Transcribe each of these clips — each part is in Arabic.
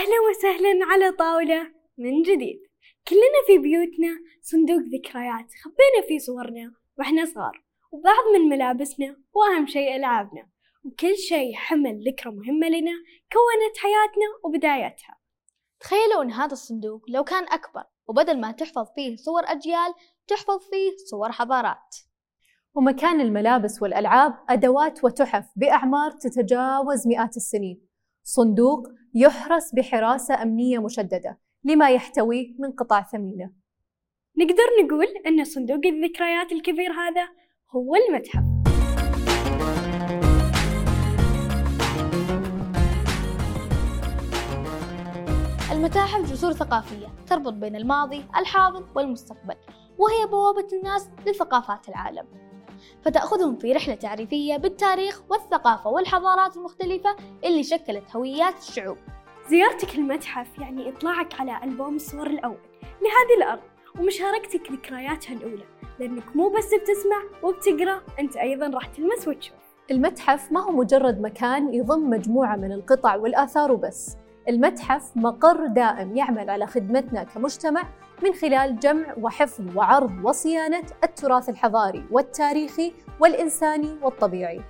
أهلا وسهلا على طاولة من جديد. كلنا في بيوتنا صندوق ذكريات خبينا فيه صورنا وإحنا صغار وبعض من ملابسنا وأهم شيء ألعابنا. وكل شيء حمل ذكرى مهمة لنا كونت حياتنا وبدايتها. تخيلوا أن هذا الصندوق لو كان أكبر وبدل ما تحفظ فيه صور أجيال تحفظ فيه صور حضارات. ومكان الملابس والألعاب أدوات وتحف بأعمار تتجاوز مئات السنين. صندوق يحرس بحراسة أمنية مشددة لما يحتويه من قطع ثمينة نقدر نقول أن صندوق الذكريات الكبير هذا هو المتحف المتاحف جسور ثقافية تربط بين الماضي، الحاضر والمستقبل، وهي بوابة الناس لثقافات العالم. فتأخذهم في رحلة تعريفية بالتاريخ والثقافة والحضارات المختلفة اللي شكلت هويات الشعوب. زيارتك المتحف يعني إطلاعك على ألبوم الصور الأول لهذه الأرض ومشاركتك ذكرياتها الأولى لأنك مو بس بتسمع وبتقرأ أنت أيضا راح تلمس وتشوف المتحف ما هو مجرد مكان يضم مجموعة من القطع والآثار وبس المتحف مقر دائم يعمل على خدمتنا كمجتمع من خلال جمع وحفظ وعرض وصيانة التراث الحضاري والتاريخي والإنساني والطبيعي.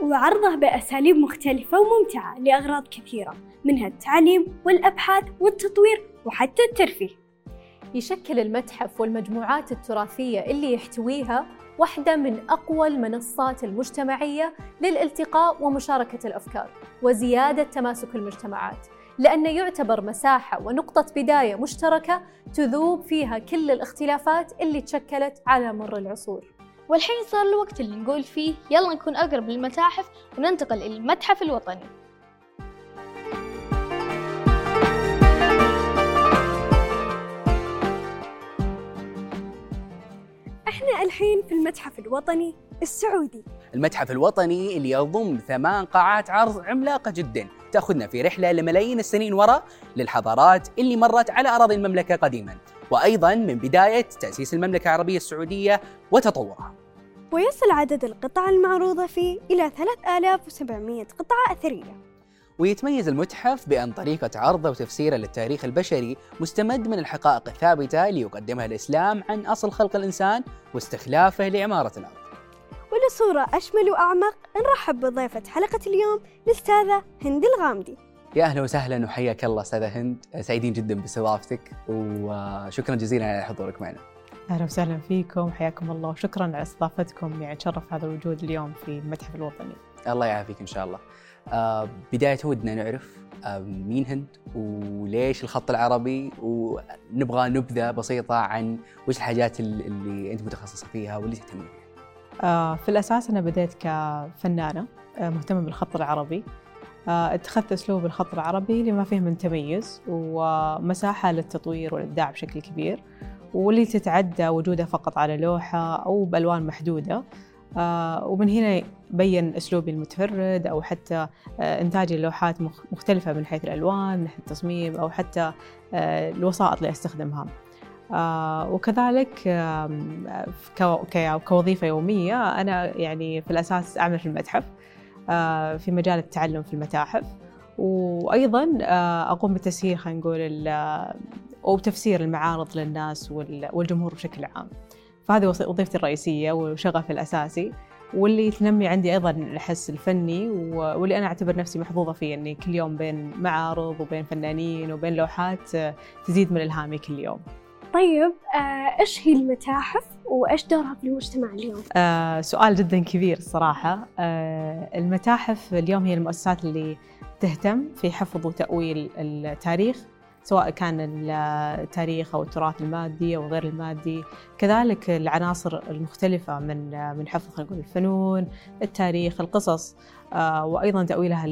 وعرضه بأساليب مختلفة وممتعة لأغراض كثيرة منها التعليم والأبحاث والتطوير وحتى الترفيه. يشكل المتحف والمجموعات التراثية اللي يحتويها واحدة من أقوى المنصات المجتمعية للالتقاء ومشاركة الأفكار وزيادة تماسك المجتمعات. لأنه يعتبر مساحة ونقطة بداية مشتركة تذوب فيها كل الاختلافات اللي تشكلت على مر العصور. والحين صار الوقت اللي نقول فيه يلا نكون أقرب للمتاحف وننتقل إلى المتحف الوطني. إحنا الحين في المتحف الوطني السعودي. المتحف الوطني اللي يضم ثمان قاعات عرض عملاقة جدا. تأخذنا في رحلة لملايين السنين وراء للحضارات اللي مرت على أراضي المملكة قديما. وأيضا من بداية تأسيس المملكة العربية السعودية وتطورها. ويصل عدد القطع المعروضة فيه إلى 3700 قطعة أثرية. ويتميز المتحف بأن طريقة عرضه وتفسيره للتاريخ البشري مستمد من الحقائق الثابتة اللي يقدمها الإسلام عن أصل خلق الإنسان واستخلافه لعمارة الأرض. ولصورة أشمل وأعمق نرحب بضيفة حلقة اليوم الأستاذة هند الغامدي. يا أهلا وسهلا وحياك الله أستاذة هند. سعيدين جدا باستضافتك وشكرا جزيلا على حضورك معنا. أهلا وسهلا فيكم حياكم الله وشكرا على استضافتكم. يعني تشرف هذا الوجود اليوم في المتحف الوطني. الله يعافيك إن شاء الله. آه بداية ودنا نعرف آه مين هند وليش الخط العربي ونبغى نبذة بسيطة عن وش الحاجات اللي, أنت متخصصة فيها واللي تهتمين فيها. آه في الأساس أنا بديت كفنانة مهتمة بالخط العربي. اتخذت أسلوب الخط العربي لما فيه من تميز ومساحة للتطوير والإبداع بشكل كبير. واللي تتعدى وجوده فقط على لوحة أو بألوان محدودة آه ومن هنا بين أسلوبي المتفرد أو حتى آه إنتاج اللوحات مختلفة من حيث الألوان من حيث التصميم أو حتى آه الوسائط اللي أستخدمها. آه وكذلك آه كوظيفة يومية أنا يعني في الأساس أعمل في المتحف آه في مجال التعلم في المتاحف. وأيضا آه أقوم بتسهيل خلينا نقول وتفسير المعارض للناس والجمهور بشكل عام. فهذه وظيفتي الرئيسية وشغفي الأساسي واللي تنمي عندي أيضا الحس الفني واللي أنا أعتبر نفسي محظوظة فيه أني كل يوم بين معارض وبين فنانين وبين لوحات تزيد من إلهامي كل يوم طيب آه، إيش هي المتاحف وإيش دورها في المجتمع اليوم؟ آه، سؤال جدا كبير الصراحة آه، المتاحف اليوم هي المؤسسات اللي تهتم في حفظ وتأويل التاريخ سواء كان التاريخ أو التراث المادي أو غير المادي، كذلك العناصر المختلفة من من حفظ خلينا نقول الفنون، التاريخ، القصص وأيضا تأويلها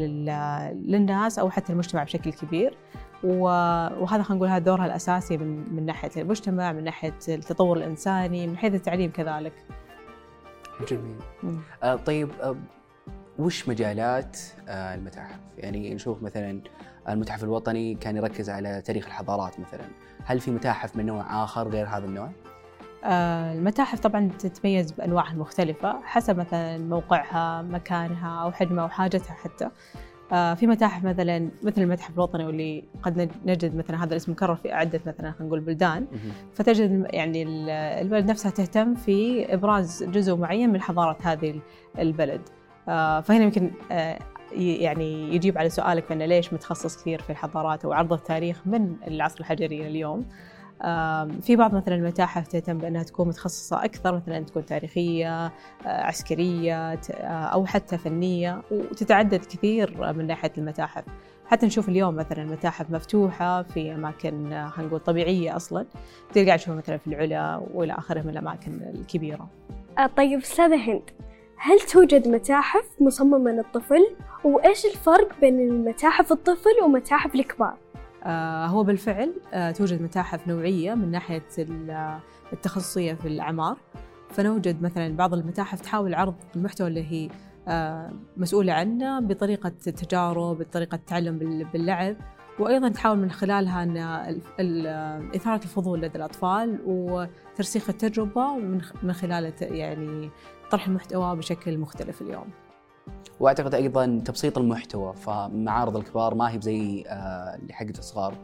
للناس أو حتى المجتمع بشكل كبير. وهذا خلينا نقول هذا دورها الأساسي من من ناحية المجتمع، من ناحية التطور الإنساني، من حيث التعليم كذلك. جميل. آه طيب آه وش مجالات آه المتاحف؟ يعني نشوف مثلا المتحف الوطني كان يركز على تاريخ الحضارات مثلا هل في متاحف من نوع آخر غير هذا النوع؟ آه المتاحف طبعا تتميز بأنواعها المختلفة حسب مثلا موقعها مكانها أو حجمها أو حاجتها حتى آه، في متاحف مثلا مثل المتحف الوطني واللي قد نج- نجد مثلا هذا الاسم مكرر في عدة مثلا خلينا نقول بلدان. فتجد يعني ال- البلد نفسها تهتم في إبراز جزء معين من حضارة هذه ال- البلد آه، فهنا يمكن يعني يجيب على سؤالك فانه ليش متخصص كثير في الحضارات أو عرض التاريخ من العصر الحجري اليوم؟ في بعض مثلا المتاحف تهتم بأنها تكون متخصصة أكثر مثلا تكون تاريخية آه، عسكرية ت- آه، أو حتى فنية وتتعدد كثير من ناحية المتاحف. حتى نشوف اليوم مثلا متاحف مفتوحة في أماكن آه، خلينا نقول طبيعية أصلا تلقى تشوفها مثلا في العلا وإلى آخره من الأماكن الكبيرة. آه، طيب أستاذة هند هل توجد متاحف مصممة للطفل؟ وإيش الفرق بين المتاحف الطفل ومتاحف الكبار؟ آه، هو بالفعل آه، توجد متاحف نوعية من ناحية ال- التخصصية في الأعمار فنوجد مثلا بعض المتاحف تحاول عرض المحتوى اللي هي آه، مسؤولة عنه بطريقة تجارب بطريقة تعلم بال- باللعب وأيضا تحاول من خلالها أن إثارة الفضول لدى الأطفال وترسيخ التجربة من خلال يعني طرح المحتوى بشكل مختلف اليوم وأعتقد أيضا تبسيط المحتوى فمعارض الكبار ما هي بزي آه، اللي حقت الصغار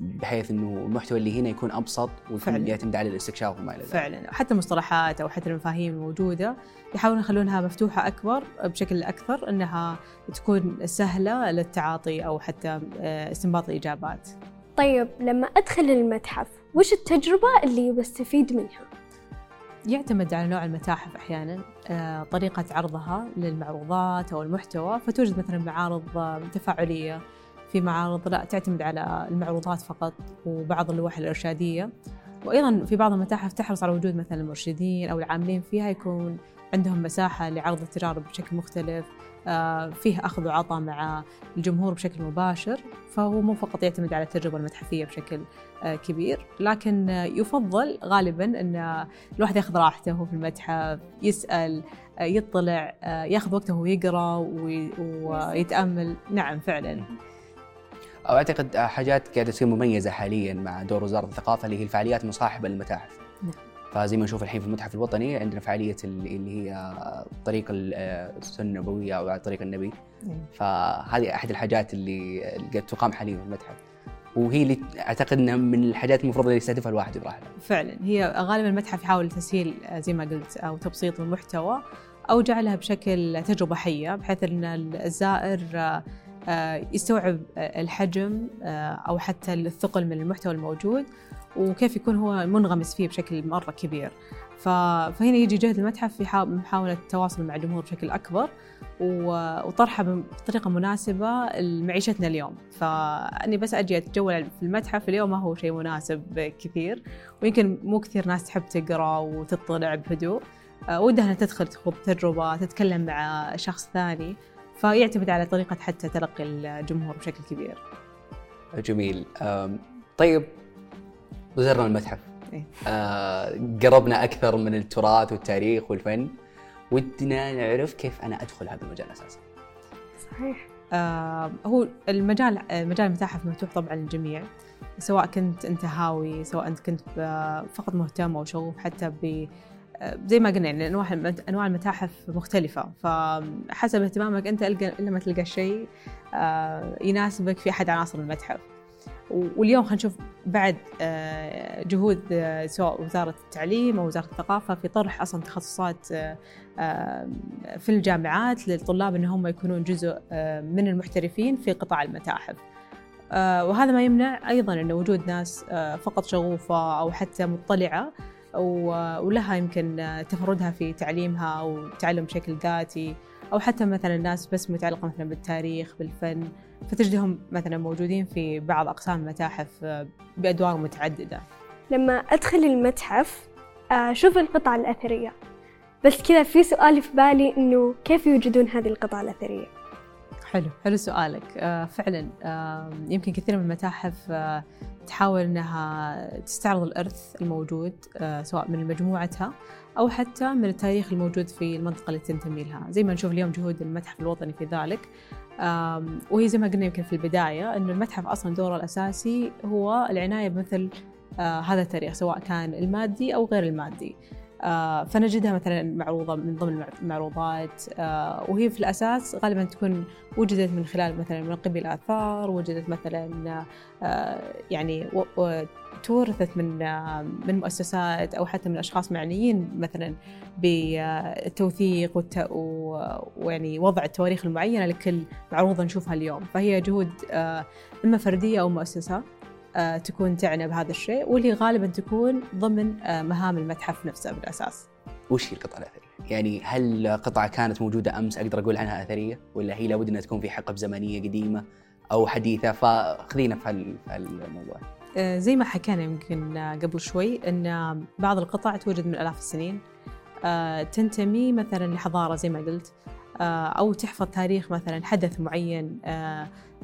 بحيث إنه المحتوى اللي هنا يكون أبسط ويكون فعلاً. يعتمد على الاستكشاف وما إلى ذلك. فعلا حتى المصطلحات أو حتى المفاهيم الموجودة يحاولون يخلونها مفتوحة أكبر بشكل أكثر إنها تكون سهلة للتعاطي أو حتى آه، استنباط الإجابات. طيب لما أدخل المتحف وش التجربة اللي بستفيد منها؟ يعتمد على نوع المتاحف أحيانا آه، طريقة عرضها للمعروضات أو المحتوى فتوجد مثلا معارض آه، تفاعلية. في معارض لا تعتمد على المعروضات فقط وبعض اللوح الإرشادية. وأيضا في بعض المتاحف تحرص على وجود مثلا المرشدين أو العاملين فيها يكون عندهم مساحة لعرض التجارب بشكل مختلف آه، فيه أخذ وعطاء مع الجمهور بشكل مباشر. فهو مو فقط يعتمد على التجربة المتحفية بشكل آه، كبير لكن آه، يفضل غالبا إن الواحد ياخذ راحته في المتحف يسأل آه، يطلع ياخذ وقته ويقرا وي- ويتامل نعم فعلا. أو أعتقد آه، حاجات قاعدة تصير مميزة حاليا مع دور وزارة الثقافة اللي هي الفعاليات المصاحبه للمتاحف. فزي ما نشوف الحين في المتحف الوطني عندنا فعالية اللي هي طريق ال- السنة النبوية أو طريق النبي. فهذه أحد الحاجات اللي قاعد تقام حاليا في المتحف. وهي اللي أعتقد إنها من الحاجات المفروض اللي يستهدفها الواحد يروح. فعلا. هي غالبا المتحف يحاول تسهيل زي ما قلت أو تبسيط المحتوى أو جعلها بشكل تجربة حية بحيث إن الزائر آه، يستوعب الحجم آه، أو حتى الثقل من المحتوى الموجود وكيف يكون هو منغمس فيه بشكل مرة كبير. فهنا يجي جهد المتحف في حا- محاولة التواصل مع الجمهور بشكل أكبر و- وطرحها بطريقة مناسبة لمعيشتنا اليوم. فأني بس أجي أتجول في المتحف اليوم ما هو شيء مناسب كثير ويمكن مو كثير ناس تحب تقرأ وتطلع بهدوء. آه، ودها أنها تدخل تخوض تجربة تتكلم مع شخص ثاني فيعتمد على طريقة حتى تلقي الجمهور بشكل كبير. جميل. طيب زرنا المتحف. إيه. آه، قربنا أكثر من التراث والتاريخ والفن. ودنا نعرف كيف أنا أدخل هذا المجال أساسا. صحيح. آه، هو المجال مجال المتاحف مفتوح طبعا للجميع. سواء كنت أنت هاوي سواء أنت كنت فقط مهتم أو شغوف حتى ب آه، زي ما قلنا يعني أنواع أنواع المتاحف مختلفة. فحسب اهتمامك أنت القى الا ما تلقى شيء آه، يناسبك في أحد عناصر المتحف. واليوم خلينا نشوف بعد آه، جهود آه، سواء وزارة التعليم أو وزارة الثقافة في طرح أصلا تخصصات آه، في الجامعات للطلاب إن هم يكونون جزء من المحترفين في قطاع المتاحف. وهذا ما يمنع أيضا إن وجود ناس فقط شغوفة أو حتى مطلعة و- ولها يمكن تفردها في تعليمها أو تعلم بشكل ذاتي أو حتى مثلا ناس بس متعلقة مثلا بالتاريخ بالفن فتجدهم مثلا موجودين في بعض أقسام المتاحف آه، بأدوار متعددة. لما أدخل المتحف أشوف القطع الأثرية بس كذا في سؤال في بالي إنه كيف يوجدون هذه القطع الأثرية؟ حلو حلو سؤالك آه فعلا آه يمكن كثير من المتاحف آه تحاول إنها تستعرض الإرث الموجود آه سواء من مجموعتها أو حتى من التاريخ الموجود في المنطقة اللي تنتمي لها. زي ما نشوف اليوم جهود المتحف الوطني في ذلك. وهي زي ما قلنا يمكن في البداية إنه المتحف أصلا دوره الأساسي هو العناية بمثل آه هذا التاريخ سواء كان المادي أو غير المادي. آه، فنجدها مثلا معروضة من ضمن المعروضات. آه، وهي في الأساس غالبا تكون وجدت من خلال مثلا منقبي الآثار وجدت مثلا يعني تورثت من من مؤسسات أو حتى من أشخاص معنيين مثلا بالتوثيق ويعني وضع التواريخ المعينة لكل معروضة نشوفها اليوم فهي جهود إما فردية أو مؤسسة آه، تكون تعنى بهذا الشيء واللي غالبا تكون ضمن آه، مهام المتحف نفسه بالأساس. وش هي القطعه الأثرية؟ يعني هل قطعة كانت موجودة أمس أقدر أقول عنها أثرية ولا هي لابد أنها تكون في حقب زمنية قديمة أو حديثة فخذينا في هالموضوع. آه، زي ما حكينا يمكن قبل شوي إن بعض القطع توجد من آلاف السنين. تنتمي مثلا لحضارة زي ما قلت أو تحفظ تاريخ مثلا حدث معين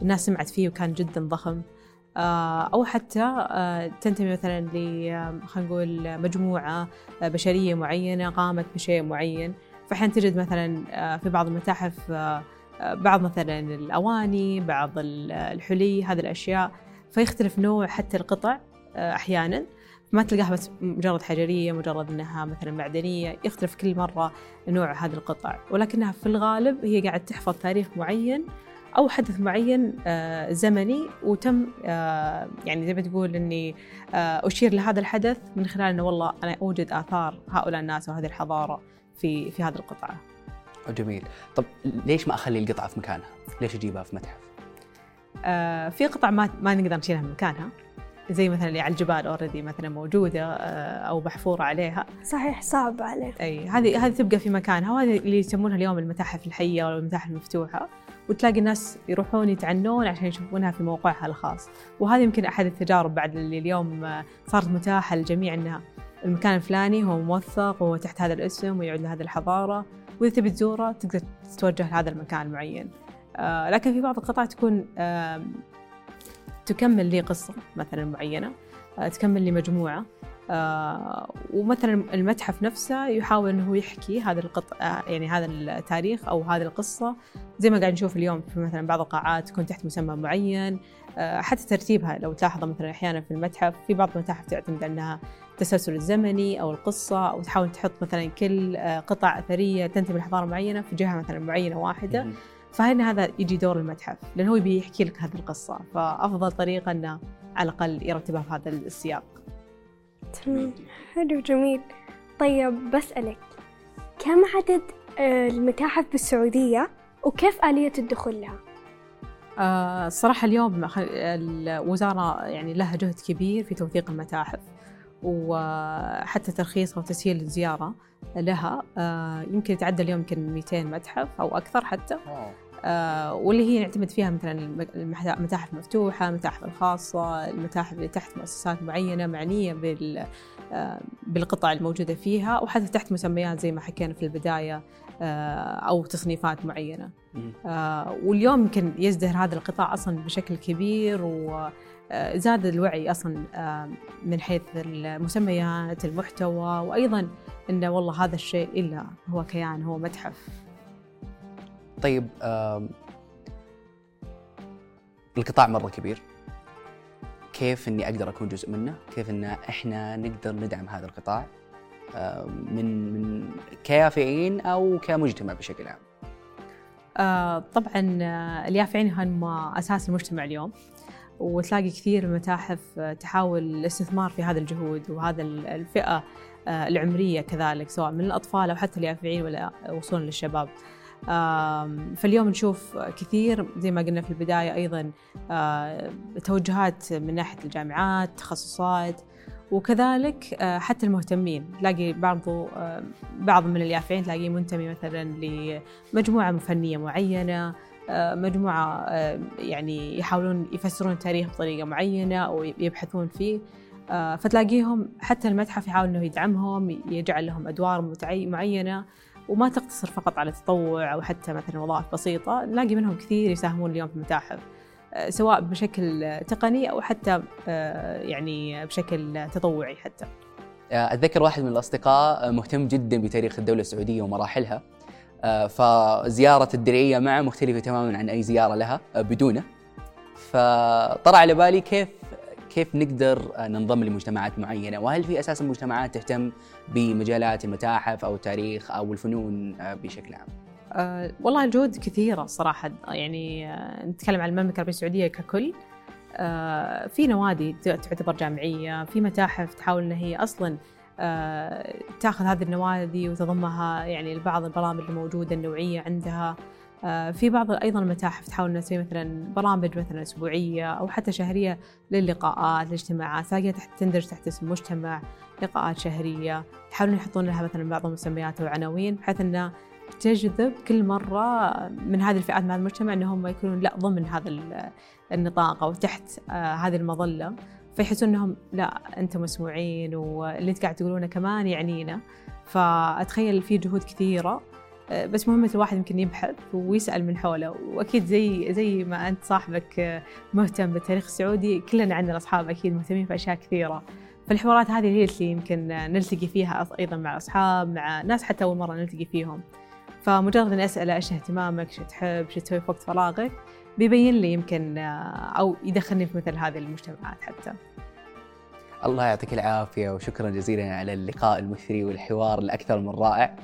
الناس سمعت فيه وكان جدا ضخم. آه، أو حتى آه، تنتمي مثلا ل خلينا نقول مجموعة آه، بشرية معينة قامت بشيء معين. فأحيانا تجد مثلا في بعض المتاحف بعض مثلا الأواني بعض الحلي هذه الأشياء. فيختلف نوع حتى القطع أحيانا ما تلقاها بس مجرد حجرية مجرد أنها مثلا معدنية يختلف كل مرة نوع هذه القطع ولكنها في الغالب هي قاعد تحفظ تاريخ معين أو حدث معين آه، زمني وتم آه، يعني زي ما تقول إني آه، أشير لهذا الحدث من خلال إنه والله أنا أوجد آثار هؤلاء الناس وهذه الحضارة في في هذه القطعة. جميل، طب ليش ما أخلي القطعة في مكانها؟ ليش أجيبها في متحف؟ في قطع ما ما نقدر نشيلها من مكانها. زي مثلا اللي على الجبال اوريدي مثلا موجودة أو محفورة عليها. صحيح صعب عليه أي هذه هذه تبقى في مكانها وهذه اللي يسمونها اليوم المتاحف الحية أو المتاحف المفتوحة. وتلاقي الناس يروحون يتعنون عشان يشوفونها في موقعها الخاص. وهذه يمكن أحد التجارب بعد اللي اليوم صارت متاحة للجميع أنها المكان الفلاني هو موثق وهو تحت هذا الاسم ويعود لهذه الحضارة. وإذا تبي تزوره تقدر تتوجه لهذا المكان المعين آه لكن في بعض القطع تكون آه تكمل لي قصة مثلا معينة آه تكمل لي مجموعة آه ومثلا المتحف نفسه يحاول إنه يحكي هذا القطع آه، يعني هذا التاريخ أو هذه القصة. زي ما قاعد نشوف اليوم في مثلا بعض القاعات تكون تحت مسمى معين آه حتى ترتيبها لو تلاحظ مثلا أحيانا في المتحف في بعض المتاحف تعتمد أنها التسلسل الزمني أو القصة أو تحاول تحط مثلا كل آه، قطع أثرية تنتمي لحضارة معينة في جهة مثلا معينة واحدة. فهنا هذا يجي دور المتحف؟ لأنه هو يبي يحكي لك هذه القصة فأفضل طريقة إنه على الأقل يرتبها في هذا السياق. تمام. حلو جميل. طيب بسألك كم عدد آه، المتاحف بالسعودية وكيف آلية الدخول لها؟ آه الصراحة اليوم الوزارة يعني لها جهد كبير في توثيق المتاحف. وحتى ترخيصها وتسهيل الزيارة لها آه يمكن يتعدى اليوم يمكن 200 متحف أو أكثر حتى. آه واللي هي نعتمد فيها مثلا المتاحف المفتوحة المتاحف الخاصة المتاحف اللي تحت مؤسسات معينة معنية بال آه بالقطع الموجودة فيها وحتى تحت مسميات زي ما حكينا في البداية أو تصنيفات معينة. واليوم يمكن يزدهر هذا القطاع أصلا بشكل كبير وزاد آه، الوعي أصلا آه، من حيث المسميات المحتوى وأيضا أنه والله هذا الشيء إلا هو كيان هو متحف طيب القطاع مرة كبير كيف إني أقدر أكون جزء منه؟ كيف إن إحنا نقدر ندعم هذا القطاع من من كيافعين أو كمجتمع بشكل عام؟ آه طبعا اليافعين هم أساس المجتمع اليوم وتلاقي كثير المتاحف تحاول الاستثمار في هذه الجهود وهذا الفئة آه، العمرية كذلك سواء من الأطفال أو حتى اليافعين ولا وصولا للشباب. فاليوم نشوف كثير زي ما قلنا في البداية أيضا توجهات من ناحية الجامعات تخصصات وكذلك حتى المهتمين تلاقي بعض بعض من اليافعين تلاقيه منتمي مثلا لمجموعة فنية معينة مجموعة يعني يحاولون يفسرون التاريخ بطريقة معينة أو يبحثون فيه. فتلاقيهم حتى المتحف يحاول أنه يدعمهم يجعل لهم أدوار معينة وما تقتصر فقط على التطوع أو حتى مثلا وظائف بسيطة نلاقي منهم كثير يساهمون اليوم في المتاحف. آه، سواء بشكل تقني أو حتى آه، يعني بشكل تطوعي حتى. آه، أتذكر واحد من الأصدقاء مهتم جدا بتاريخ الدولة السعودية ومراحلها. فزيارة الدرعية معه مختلفة تماما عن أي زيارة لها بدونه. فطرى على بالي كيف كيف نقدر آه، ننضم لمجتمعات معينة؟ وهل في أساسا مجتمعات تهتم بمجالات المتاحف أو التاريخ أو الفنون آه، بشكل عام؟ أه والله الجهود كثيرة صراحة. يعني نتكلم عن المملكة العربية السعودية ككل. أه في نوادي تعتبر جامعية في متاحف تحاول أن هي أصلا أه تاخذ هذه النوادي وتضمها يعني لبعض البرامج الموجودة النوعية عندها. أه في بعض أيضا المتاحف تحاول أنها تسوي مثلا برامج مثلا أسبوعية أو حتى شهرية للقاءات الاجتماعات تلاقيها تحت تندرج تحت اسم مجتمع لقاءات شهرية. يحاولون يحطون لها مثلا بعض المسميات وعناوين بحيث أنه تجذب كل مرة من هذه الفئات من المجتمع أنهم يكونون لا ضمن هذا النطاق أو تحت آه هذه المظلة. فيحسون أنهم لا أنتم مسموعين واللي أنت قاعد تقولونه كمان يعنينا. فأتخيل في جهود كثيرة. آه بس مهمة الواحد يمكن يبحث ويسأل من حوله. وأكيد زي زي ما أنت صاحبك مهتم بالتاريخ السعودي كلنا عندنا أصحاب أكيد مهتمين في أشياء كثيرة. فالحوارات هذه هي اللي يمكن نلتقي فيها أيضا مع أصحاب مع ناس حتى أول مرة نلتقي فيهم. فمجرد إني اساله إيش اهتمامك، إيش تحب، إيش تسوي في وقت فراغك، بيبين لي يمكن أو يدخلني في مثل هذه المجتمعات حتى. الله يعطيك العافية وشكرا جزيلا على اللقاء المثري والحوار الأكثر من رائع.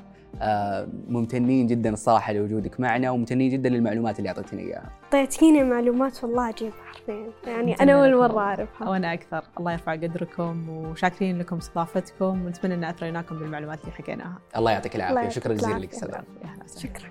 آه ممتنين جدا الصراحة لوجودك معنا وممتنين جدا للمعلومات اللي اعطيتنا إياها. اعطيتيني معلومات والله عجيبة حرفيا يعني أنا أول مرة أعرفها. وأنا أكثر، الله يرفع قدركم وشاكرين لكم استضافتكم ونتمنى أن اثريناكم بالمعلومات اللي حكيناها. الله يعطيك العافية شكرا جزيلا لك أستاذ شكرا.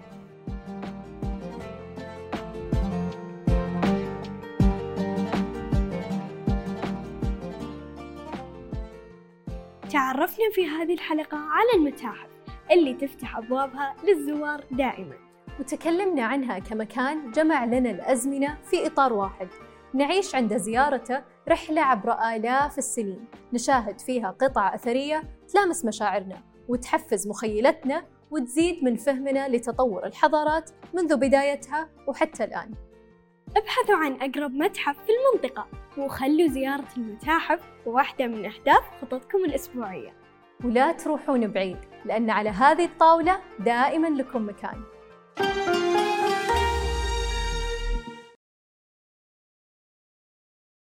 تعرفنا في هذه الحلقة على المتاحف اللي تفتح أبوابها للزوار دائما. وتكلمنا عنها كمكان جمع لنا الأزمنة في إطار واحد. نعيش عند زيارته رحلة عبر آلاف السنين. نشاهد فيها قطع أثرية تلامس مشاعرنا وتحفز مخيلتنا وتزيد من فهمنا لتطور الحضارات منذ بدايتها وحتى الآن. ابحثوا عن أقرب متحف في المنطقة. وخلوا زيارة المتاحف واحدة من أهداف خططكم الأسبوعية. ولا تروحون بعيد لأن على هذه الطاولة دائما لكم مكان.